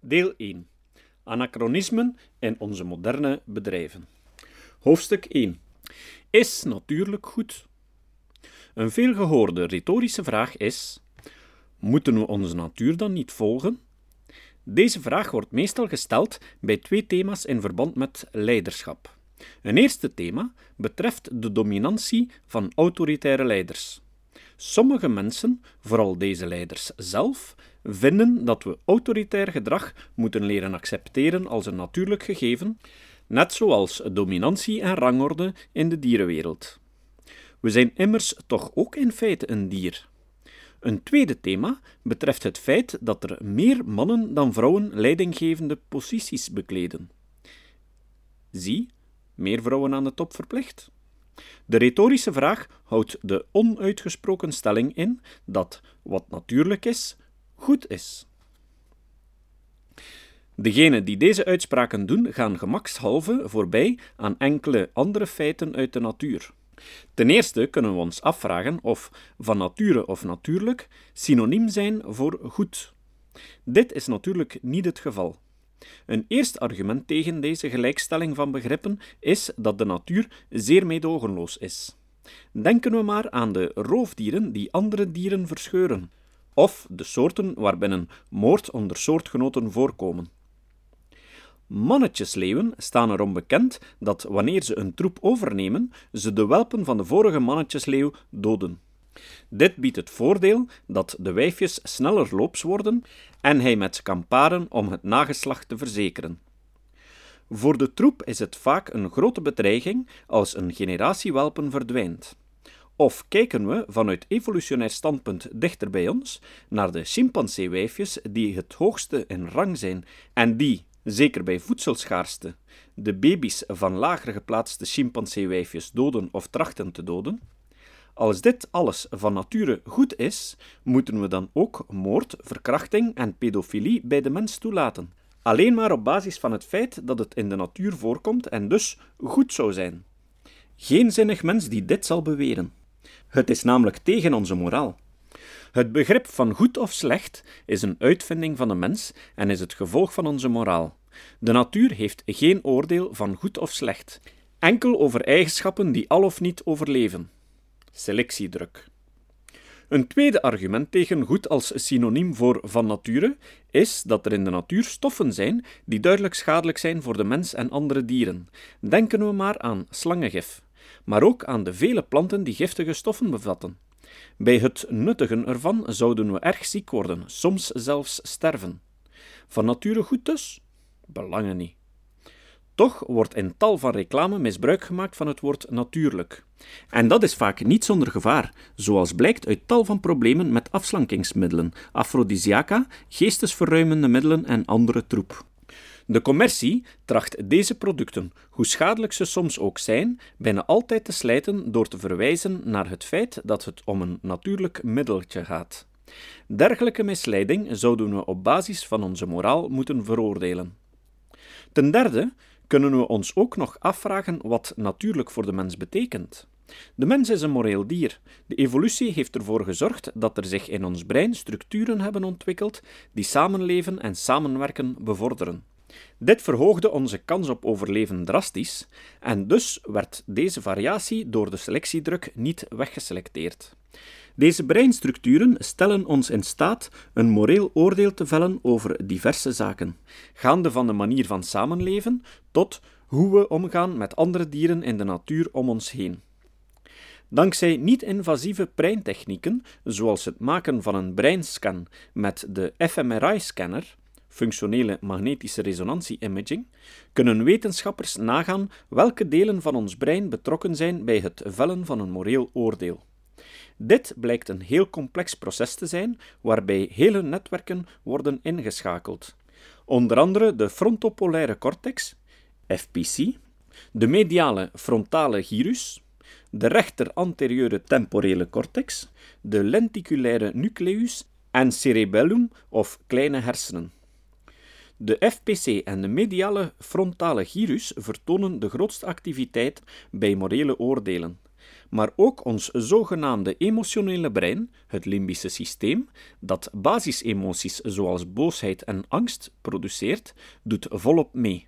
Deel 1. Anachronismen in onze moderne bedrijven. Hoofdstuk 1. Is natuurlijk goed? Een veelgehoorde retorische vraag is: moeten we onze natuur dan niet volgen? Deze vraag wordt meestal gesteld bij twee thema's in verband met leiderschap. Een eerste thema betreft de dominantie van autoritaire leiders. Sommige mensen, vooral deze leiders zelf, vinden dat we autoritair gedrag moeten leren accepteren als een natuurlijk gegeven, net zoals dominantie en rangorde in de dierenwereld. We zijn immers toch ook in feite een dier. Een tweede thema betreft het feit dat er meer mannen dan vrouwen leidinggevende posities bekleden. Zie, meer vrouwen aan de top verplicht? De retorische vraag houdt de onuitgesproken stelling in dat wat natuurlijk is, goed is. Degenen die deze uitspraken doen, gaan gemakshalve voorbij aan enkele andere feiten uit de natuur. Ten eerste kunnen we ons afvragen of van nature of natuurlijk synoniem zijn voor goed. Dit is natuurlijk niet het geval. Een eerste argument tegen deze gelijkstelling van begrippen is dat de natuur zeer meedogenloos is. Denken we maar aan de roofdieren die andere dieren verscheuren, of de soorten waarbinnen moord onder soortgenoten voorkomen. Mannetjesleeuwen staan erom bekend dat wanneer ze een troep overnemen, ze de welpen van de vorige mannetjesleeuw doden. Dit biedt het voordeel dat de wijfjes sneller loops worden en hij met kan paren om het nageslacht te verzekeren. Voor de troep is het vaak een grote bedreiging als een generatie welpen verdwijnt. Of kijken we vanuit evolutionair standpunt dichter bij ons naar de chimpanseewijfjes die het hoogste in rang zijn en die, zeker bij voedselschaarste, de baby's van lager geplaatste chimpanseewijfjes doden of trachten te doden. Als dit alles van nature goed is, moeten we dan ook moord, verkrachting en pedofilie bij de mens toelaten. Alleen maar op basis van het feit dat het in de natuur voorkomt en dus goed zou zijn. Geen zinnig mens die dit zal beweren. Het is namelijk tegen onze moraal. Het begrip van goed of slecht is een uitvinding van de mens en is het gevolg van onze moraal. De natuur heeft geen oordeel van goed of slecht, enkel over eigenschappen die al of niet overleven. Selectiedruk. Een tweede argument tegen goed als synoniem voor van nature is dat er in de natuur stoffen zijn die duidelijk schadelijk zijn voor de mens en andere dieren. Denken we maar aan slangengif, maar ook aan de vele planten die giftige stoffen bevatten. Bij het nuttigen ervan zouden we erg ziek worden, soms zelfs sterven. Van nature goed dus? Belangen niet. Toch wordt in tal van reclame misbruik gemaakt van het woord natuurlijk. En dat is vaak niet zonder gevaar, zoals blijkt uit tal van problemen met afslankingsmiddelen, afrodisiaca, geestesverruimende middelen en andere troep. De commercie tracht deze producten, hoe schadelijk ze soms ook zijn, bijna altijd te slijten door te verwijzen naar het feit dat het om een natuurlijk middeltje gaat. Dergelijke misleiding zouden we op basis van onze moraal moeten veroordelen. Ten derde kunnen we ons ook nog afvragen wat natuurlijk voor de mens betekent. De mens is een moreel dier. De evolutie heeft ervoor gezorgd dat er zich in ons brein structuren hebben ontwikkeld die samenleven en samenwerken bevorderen. Dit verhoogde onze kans op overleven drastisch, en dus werd deze variatie door de selectiedruk niet weggeselecteerd. Deze breinstructuren stellen ons in staat een moreel oordeel te vellen over diverse zaken, gaande van de manier van samenleven tot hoe we omgaan met andere dieren in de natuur om ons heen. Dankzij niet-invasieve breintechnieken, zoals het maken van een breinscan met de fMRI-scanner, functionele magnetische resonantie-imaging, kunnen wetenschappers nagaan welke delen van ons brein betrokken zijn bij het vellen van een moreel oordeel. Dit blijkt een heel complex proces te zijn, waarbij hele netwerken worden ingeschakeld. Onder andere de frontopolaire cortex, FPC, de mediale frontale gyrus, de rechter anterieure temporele cortex, de lenticulaire nucleus en cerebellum of kleine hersenen. De FPC en de mediale frontale gyrus vertonen de grootste activiteit bij morele oordelen. maar ook ons zogenaamde emotionele brein, het limbische systeem, dat basisemoties zoals boosheid en angst produceert, doet volop mee.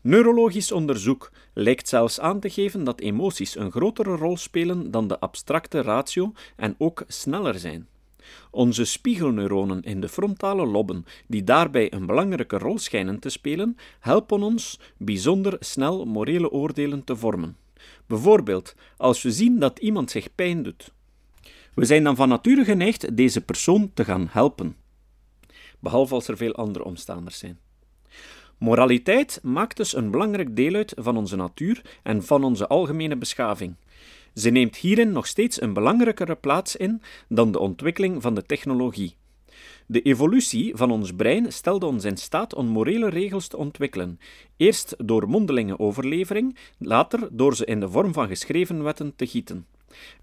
Neurologisch onderzoek lijkt zelfs aan te geven dat emoties een grotere rol spelen dan de abstracte ratio en ook sneller zijn. Onze spiegelneuronen in de frontale lobben, die daarbij een belangrijke rol schijnen te spelen, helpen ons bijzonder snel morele oordelen te vormen. Bijvoorbeeld, als we zien dat iemand zich pijn doet. We zijn dan van nature geneigd deze persoon te gaan helpen, behalve als er veel andere omstanders zijn. Moraliteit maakt dus een belangrijk deel uit van onze natuur en van onze algemene beschaving. Ze neemt hierin nog steeds een belangrijkere plaats in dan de ontwikkeling van de technologie. De evolutie van ons brein stelde ons in staat om morele regels te ontwikkelen, eerst door mondelinge overlevering, later door ze in de vorm van geschreven wetten te gieten.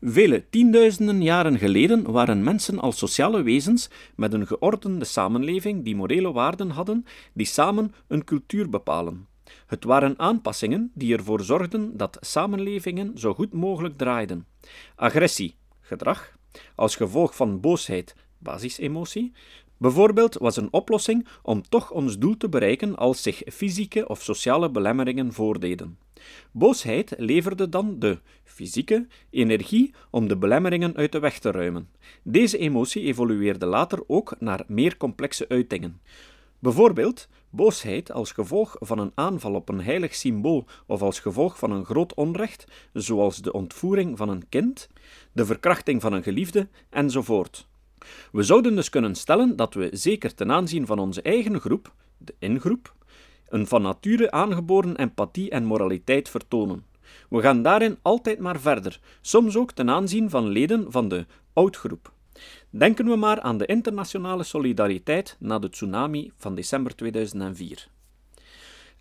Vele tienduizenden jaren geleden waren mensen als sociale wezens met een geordende samenleving die morele waarden hadden, die samen een cultuur bepalen. Het waren aanpassingen die ervoor zorgden dat samenlevingen zo goed mogelijk draaiden. Agressie, gedrag, als gevolg van boosheid, basisemotie, bijvoorbeeld was een oplossing om toch ons doel te bereiken als zich fysieke of sociale belemmeringen voordeden. Boosheid leverde dan de fysieke energie om de belemmeringen uit de weg te ruimen. Deze emotie evolueerde later ook naar meer complexe uitingen. Bijvoorbeeld boosheid als gevolg van een aanval op een heilig symbool of als gevolg van een groot onrecht, zoals de ontvoering van een kind, de verkrachting van een geliefde enzovoort. We zouden dus kunnen stellen dat we zeker ten aanzien van onze eigen groep, de ingroep, een van nature aangeboren empathie en moraliteit vertonen. We gaan daarin altijd maar verder, soms ook ten aanzien van leden van de oudgroep. Denken we maar aan de internationale solidariteit na de tsunami van december 2004.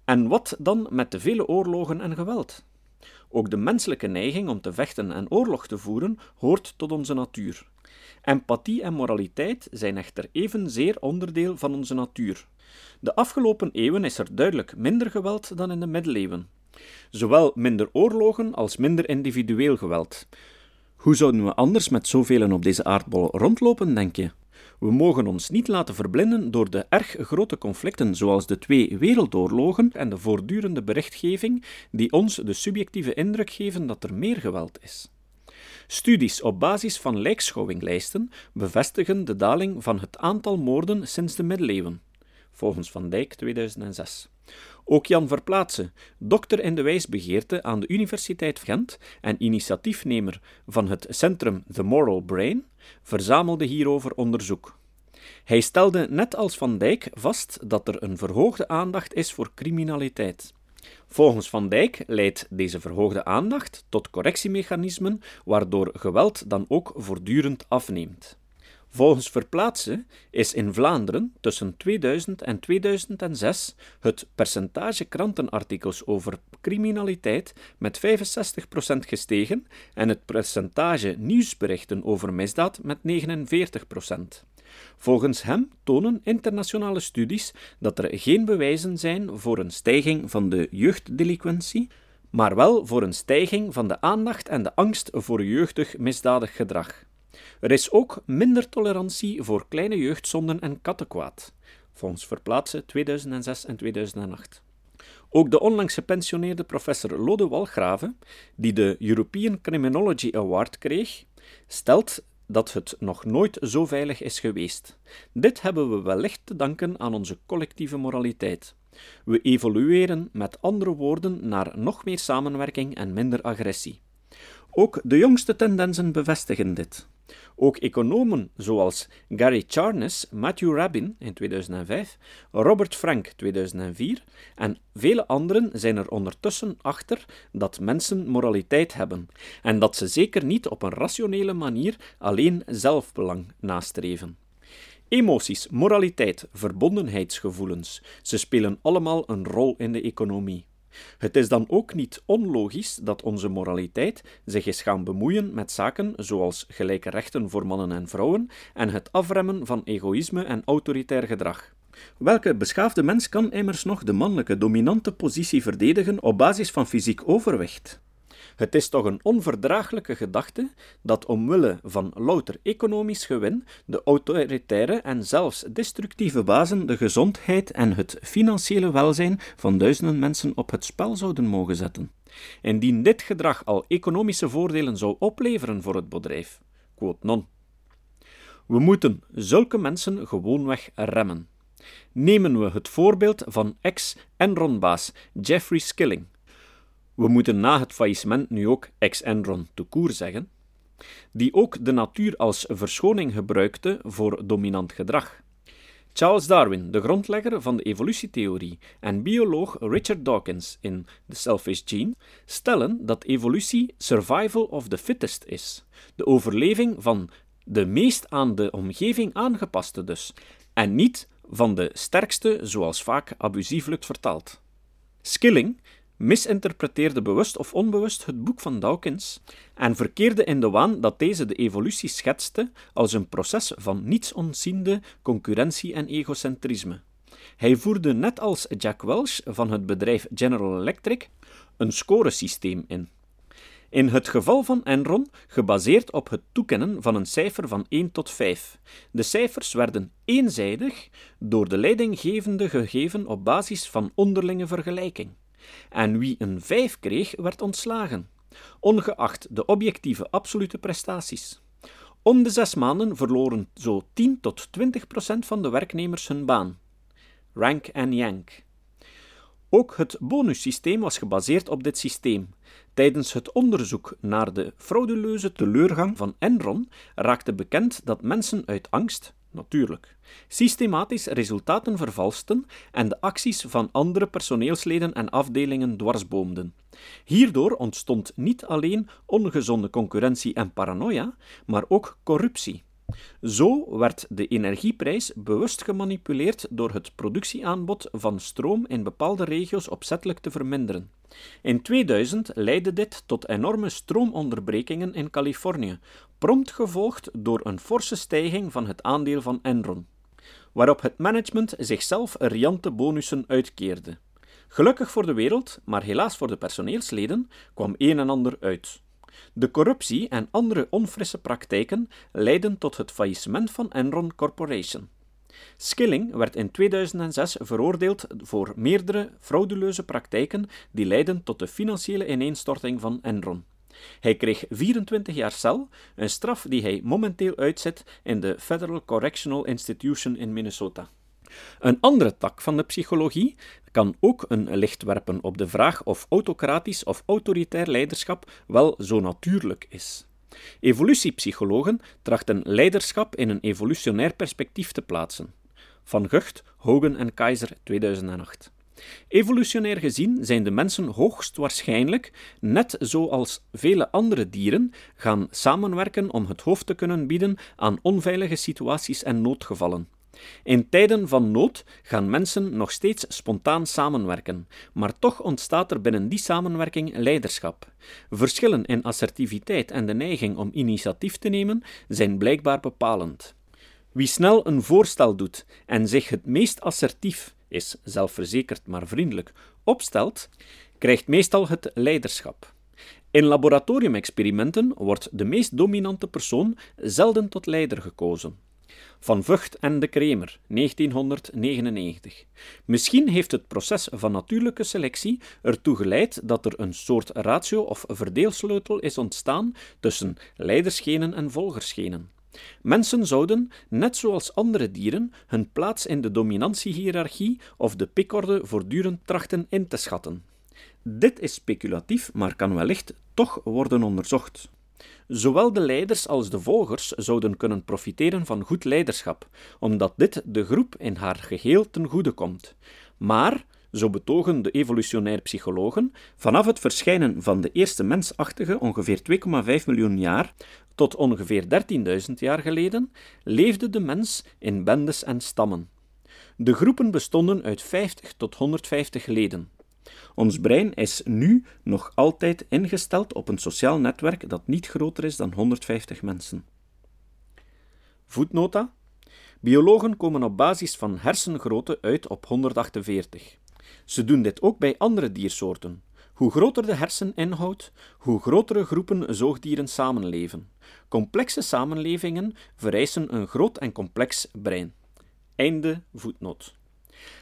En wat dan met de vele oorlogen en geweld? Ook de menselijke neiging om te vechten en oorlog te voeren hoort tot onze natuur. Empathie en moraliteit zijn echter evenzeer onderdeel van onze natuur. De afgelopen eeuwen is er duidelijk minder geweld dan in de middeleeuwen. Zowel minder oorlogen als minder individueel geweld. Hoe zouden we anders met zoveel op deze aardbol rondlopen, denk je? We mogen ons niet laten verblinden door de erg grote conflicten zoals de twee wereldoorlogen en de voortdurende berichtgeving die ons de subjectieve indruk geven dat er meer geweld is. Studies op basis van lijkschouwinglijsten bevestigen de daling van het aantal moorden sinds de middeleeuwen, volgens Van Dijk 2006. Ook Jan Verplaatse, dokter in de wijsbegeerte aan de Universiteit Gent en initiatiefnemer van het centrum The Moral Brain, verzamelde hierover onderzoek. Hij stelde net als Van Dijk vast dat er een verhoogde aandacht is voor criminaliteit. Volgens Van Dijk leidt deze verhoogde aandacht tot correctiemechanismen, waardoor geweld dan ook voortdurend afneemt. Volgens Verplaatsen is in Vlaanderen tussen 2000 en 2006 het percentage krantenartikels over criminaliteit met 65% gestegen en het percentage nieuwsberichten over misdaad met 49%. Volgens hem tonen internationale studies dat er geen bewijzen zijn voor een stijging van de jeugddelinquentie, maar wel voor een stijging van de aandacht en de angst voor jeugdig misdadig gedrag. Er is ook minder tolerantie voor kleine jeugdzonden en kattenkwaad, volgens Verplaatsen 2006 en 2008. Ook de onlangs gepensioneerde professor Lode Walgraven, die de European Criminology Award kreeg, stelt dat het nog nooit zo veilig is geweest. Dit hebben we wellicht te danken aan onze collectieve moraliteit. We evolueren met andere woorden naar nog meer samenwerking en minder agressie. Ook de jongste tendensen bevestigen dit. Ook economen zoals Gary Charnes, Matthew Rabin in 2005, Robert Frank 2004 en vele anderen zijn er ondertussen achter dat mensen moraliteit hebben en dat ze zeker niet op een rationele manier alleen zelfbelang nastreven. Emoties, moraliteit, verbondenheidsgevoelens, ze spelen allemaal een rol in de economie. Het is dan ook niet onlogisch dat onze moraliteit zich is gaan bemoeien met zaken zoals gelijke rechten voor mannen en vrouwen en het afremmen van egoïsme en autoritair gedrag. Welke beschaafde mens kan immers nog de mannelijke dominante positie verdedigen op basis van fysiek overwicht? Het is toch een onverdraaglijke gedachte dat omwille van louter economisch gewin de autoritaire en zelfs destructieve bazen de gezondheid en het financiële welzijn van duizenden mensen op het spel zouden mogen zetten. Indien dit gedrag al economische voordelen zou opleveren voor het bedrijf, quote non. We moeten zulke mensen gewoonweg remmen. Nemen we het voorbeeld van ex-Enron-baas Jeffrey Skilling. We moeten na het faillissement nu ook ex-Enron to koer zeggen, die ook de natuur als verschoning gebruikte voor dominant gedrag. Charles Darwin, de grondlegger van de evolutietheorie, en bioloog Richard Dawkins in The Selfish Gene stellen dat evolutie survival of the fittest is, de overleving van de meest aan de omgeving aangepaste dus, en niet van de sterkste, zoals vaak abusieflijk vertaald. Skilling misinterpreteerde bewust of onbewust het boek van Dawkins en verkeerde in de waan dat deze de evolutie schetste als een proces van niets ontziende concurrentie en egocentrisme. Hij voerde net als Jack Welch van het bedrijf General Electric een scoresysteem in. In het geval van Enron gebaseerd op het toekennen van een cijfer van 1 tot 5. De cijfers werden eenzijdig door de leidinggevende gegeven op basis van onderlinge vergelijking. En wie een 5 kreeg, werd ontslagen, ongeacht de objectieve absolute prestaties. Om de zes maanden verloren zo 10 tot 20 procent van de werknemers hun baan. Rank en yank. Ook het bonussysteem was gebaseerd op dit systeem. Tijdens het onderzoek naar de frauduleuze teleurgang van Enron raakte bekend dat mensen uit angst, natuurlijk, systematisch resultaten vervalsten en de acties van andere personeelsleden en afdelingen dwarsboomden. Hierdoor ontstond niet alleen ongezonde concurrentie en paranoia, maar ook corruptie. Zo werd de energieprijs bewust gemanipuleerd door het productieaanbod van stroom in bepaalde regio's opzettelijk te verminderen. In 2000 leidde dit tot enorme stroomonderbrekingen in Californië, prompt gevolgd door een forse stijging van het aandeel van Enron, waarop het management zichzelf riante bonussen uitkeerde. Gelukkig voor de wereld, maar helaas voor de personeelsleden, kwam een en ander uit. De corruptie en andere onfrisse praktijken leidden tot het faillissement van Enron Corporation. Skilling werd in 2006 veroordeeld voor meerdere frauduleuze praktijken die leidden tot de financiële ineenstorting van Enron. Hij kreeg 24 jaar cel, een straf die hij momenteel uitzet in de Federal Correctional Institution in Minnesota. Een andere tak van de psychologie kan ook een licht werpen op de vraag of autocratisch of autoritair leiderschap wel zo natuurlijk is. Evolutiepsychologen trachten leiderschap in een evolutionair perspectief te plaatsen. Van Gucht, Hogan en Keizer 2008. Evolutionair gezien zijn de mensen hoogstwaarschijnlijk, net zoals vele andere dieren, gaan samenwerken om het hoofd te kunnen bieden aan onveilige situaties en noodgevallen. In tijden van nood gaan mensen nog steeds spontaan samenwerken, maar toch ontstaat er binnen die samenwerking leiderschap. Verschillen in assertiviteit en de neiging om initiatief te nemen zijn blijkbaar bepalend. Wie snel een voorstel doet en zich het meest assertief is, zelfverzekerd maar vriendelijk, opstelt, krijgt meestal het leiderschap. In laboratoriumexperimenten wordt de meest dominante persoon zelden tot leider gekozen. Van Vught en de Kremer, 1999. Misschien heeft het proces van natuurlijke selectie ertoe geleid dat er een soort ratio of verdeelsleutel is ontstaan tussen leidersgenen en volgersgenen. Mensen zouden, net zoals andere dieren, hun plaats in de dominantiehiërarchie of de pikorde voortdurend trachten in te schatten. Dit is speculatief, maar kan wellicht toch worden onderzocht. Zowel de leiders als de volgers zouden kunnen profiteren van goed leiderschap, omdat dit de groep in haar geheel ten goede komt. Maar, zo betogen de evolutionair psychologen, vanaf het verschijnen van de eerste mensachtige ongeveer 2,5 miljoen jaar tot ongeveer 13.000 jaar geleden, leefde de mens in bendes en stammen. De groepen bestonden uit 50 tot 150 leden. Ons brein is nu nog altijd ingesteld op een sociaal netwerk dat niet groter is dan 150 mensen. Voetnota. Biologen komen op basis van hersengrootte uit op 148. Ze doen dit ook bij andere diersoorten. Hoe groter de herseninhoud, hoe grotere groepen zoogdieren samenleven. Complexe samenlevingen vereisen een groot en complex brein. Einde voetnoot.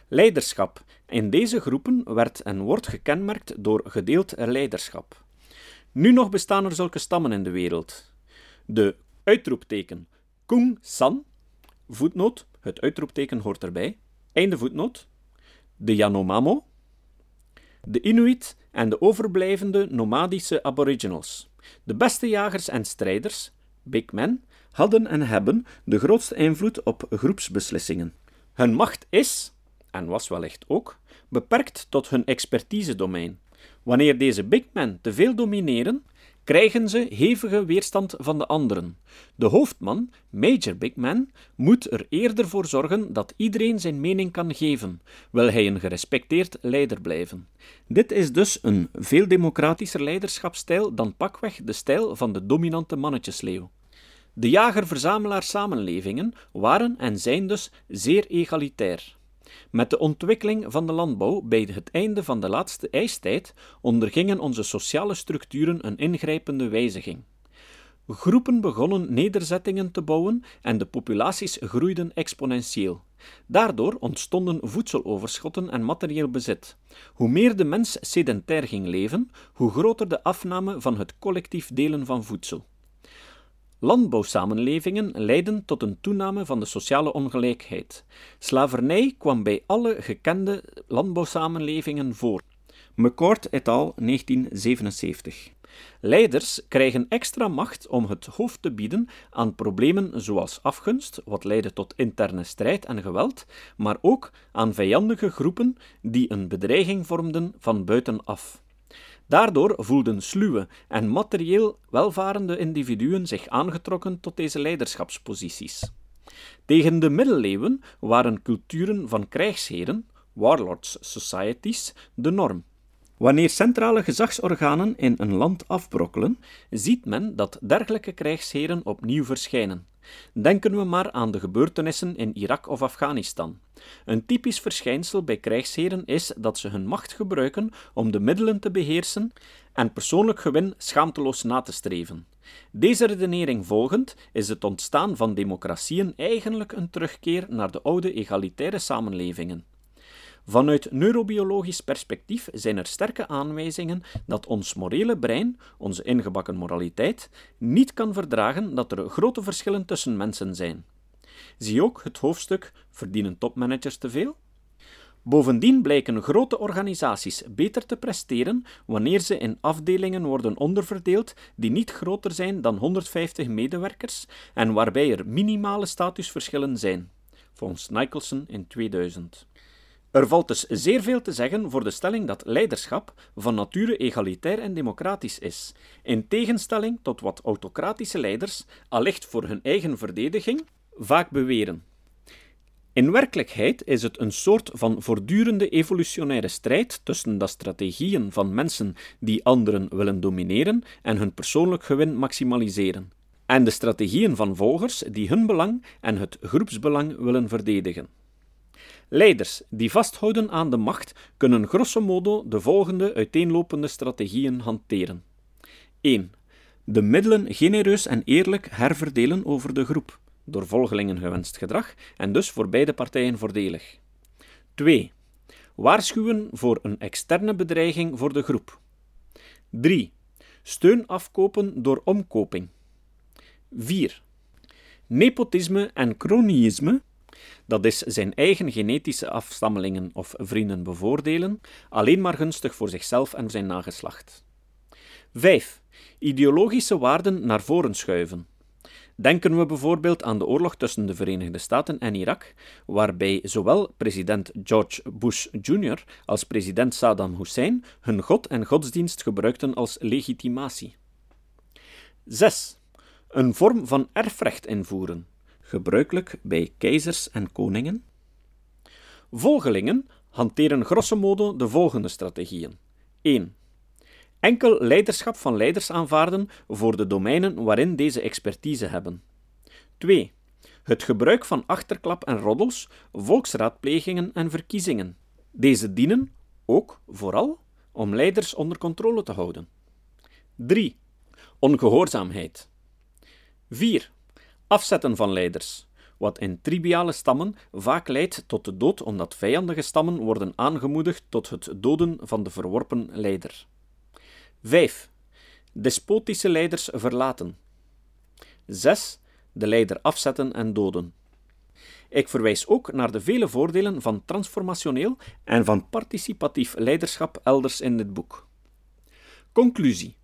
Leiderschap. In deze groepen werd en wordt gekenmerkt door gedeeld leiderschap. Nu nog bestaan er zulke stammen in de wereld. De uitroepteken Kung San, voetnoot, het uitroepteken hoort erbij, einde voetnoot, de Yanomamo, de Inuit en de overblijvende nomadische aboriginals. De beste jagers en strijders, big men, hadden en hebben de grootste invloed op groepsbeslissingen. Hun macht is, en was wellicht ook, beperkt tot hun expertise-domein. Wanneer deze big men te veel domineren, krijgen ze hevige weerstand van de anderen. De hoofdman, Major Big Man, moet er eerder voor zorgen dat iedereen zijn mening kan geven, wil hij een gerespecteerd leider blijven. Dit is dus een veel democratischer leiderschapsstijl dan pakweg de stijl van de dominante mannetjesleeuw. De jager-verzamelaar samenlevingen waren en zijn dus zeer egalitair. Met de ontwikkeling van de landbouw bij het einde van de laatste ijstijd ondergingen onze sociale structuren een ingrijpende wijziging. Groepen begonnen nederzettingen te bouwen en de populaties groeiden exponentieel. Daardoor ontstonden voedseloverschotten en materieel bezit. Hoe meer de mens sedentair ging leven, hoe groter de afname van het collectief delen van voedsel. Landbouwsamenlevingen leidden tot een toename van de sociale ongelijkheid. Slavernij kwam bij alle gekende landbouwsamenlevingen voor. McCord et al. 1977. Leiders krijgen extra macht om het hoofd te bieden aan problemen zoals afgunst, wat leidde tot interne strijd en geweld, maar ook aan vijandige groepen die een bedreiging vormden van buitenaf. Daardoor voelden sluwe en materieel welvarende individuen zich aangetrokken tot deze leiderschapsposities. Tegen de middeleeuwen waren culturen van krijgsheren, warlords societies, de norm. Wanneer centrale gezagsorganen in een land afbrokkelen, ziet men dat dergelijke krijgsheren opnieuw verschijnen. Denken we maar aan de gebeurtenissen in Irak of Afghanistan. Een typisch verschijnsel bij krijgsheren is dat ze hun macht gebruiken om de middelen te beheersen en persoonlijk gewin schaamteloos na te streven. Deze redenering volgend is het ontstaan van democratieën eigenlijk een terugkeer naar de oude egalitaire samenlevingen. Vanuit neurobiologisch perspectief zijn er sterke aanwijzingen dat ons morele brein, onze ingebakken moraliteit, niet kan verdragen dat er grote verschillen tussen mensen zijn. Zie ook het hoofdstuk Verdienen topmanagers te veel? Bovendien blijken grote organisaties beter te presteren wanneer ze in afdelingen worden onderverdeeld die niet groter zijn dan 150 medewerkers en waarbij er minimale statusverschillen zijn, volgens Nicholson in 2000. Er valt dus zeer veel te zeggen voor de stelling dat leiderschap van nature egalitair en democratisch is, in tegenstelling tot wat autocratische leiders, allicht voor hun eigen verdediging, vaak beweren. In werkelijkheid is het een soort van voortdurende evolutionaire strijd tussen de strategieën van mensen die anderen willen domineren en hun persoonlijk gewin maximaliseren, en de strategieën van volgers die hun belang en het groepsbelang willen verdedigen. Leiders die vasthouden aan de macht kunnen grosso modo de volgende uiteenlopende strategieën hanteren. 1. De middelen genereus en eerlijk herverdelen over de groep, door volgelingen gewenst gedrag en dus voor beide partijen voordelig. 2. Waarschuwen voor een externe bedreiging voor de groep. 3. Steun afkopen door omkoping. 4. Nepotisme en cronyisme dat is zijn eigen genetische afstammelingen of vrienden bevoordelen, alleen maar gunstig voor zichzelf en zijn nageslacht. 5. Ideologische waarden naar voren schuiven. Denken we bijvoorbeeld aan de oorlog tussen de Verenigde Staten en Irak, waarbij zowel president George Bush Jr. als president Saddam Hussein hun god en godsdienst gebruikten als legitimatie. 6. Een vorm van erfrecht invoeren gebruikelijk bij keizers en koningen. Volgelingen hanteren grosso modo de volgende strategieën. 1. Enkel leiderschap van leiders aanvaarden voor de domeinen waarin deze expertise hebben. 2. Het gebruik van achterklap en roddels, volksraadplegingen en verkiezingen. Deze dienen, ook vooral, om leiders onder controle te houden. 3. Ongehoorzaamheid. 4. Afzetten van leiders, wat in triviale stammen vaak leidt tot de dood omdat vijandige stammen worden aangemoedigd tot het doden van de verworpen leider. 5. Despotische leiders verlaten. 6. De leider afzetten en doden. Ik verwijs ook naar de vele voordelen van transformationeel en van participatief leiderschap elders in dit boek. Conclusie.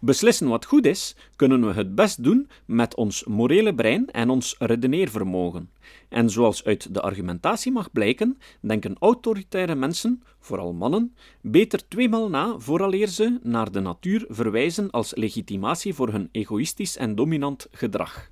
Beslissen wat goed is, kunnen we het best doen met ons morele brein en ons redeneervermogen. En zoals uit de argumentatie mag blijken, denken autoritaire mensen, vooral mannen, beter tweemaal na vooraleer ze naar de natuur verwijzen als legitimatie voor hun egoïstisch en dominant gedrag.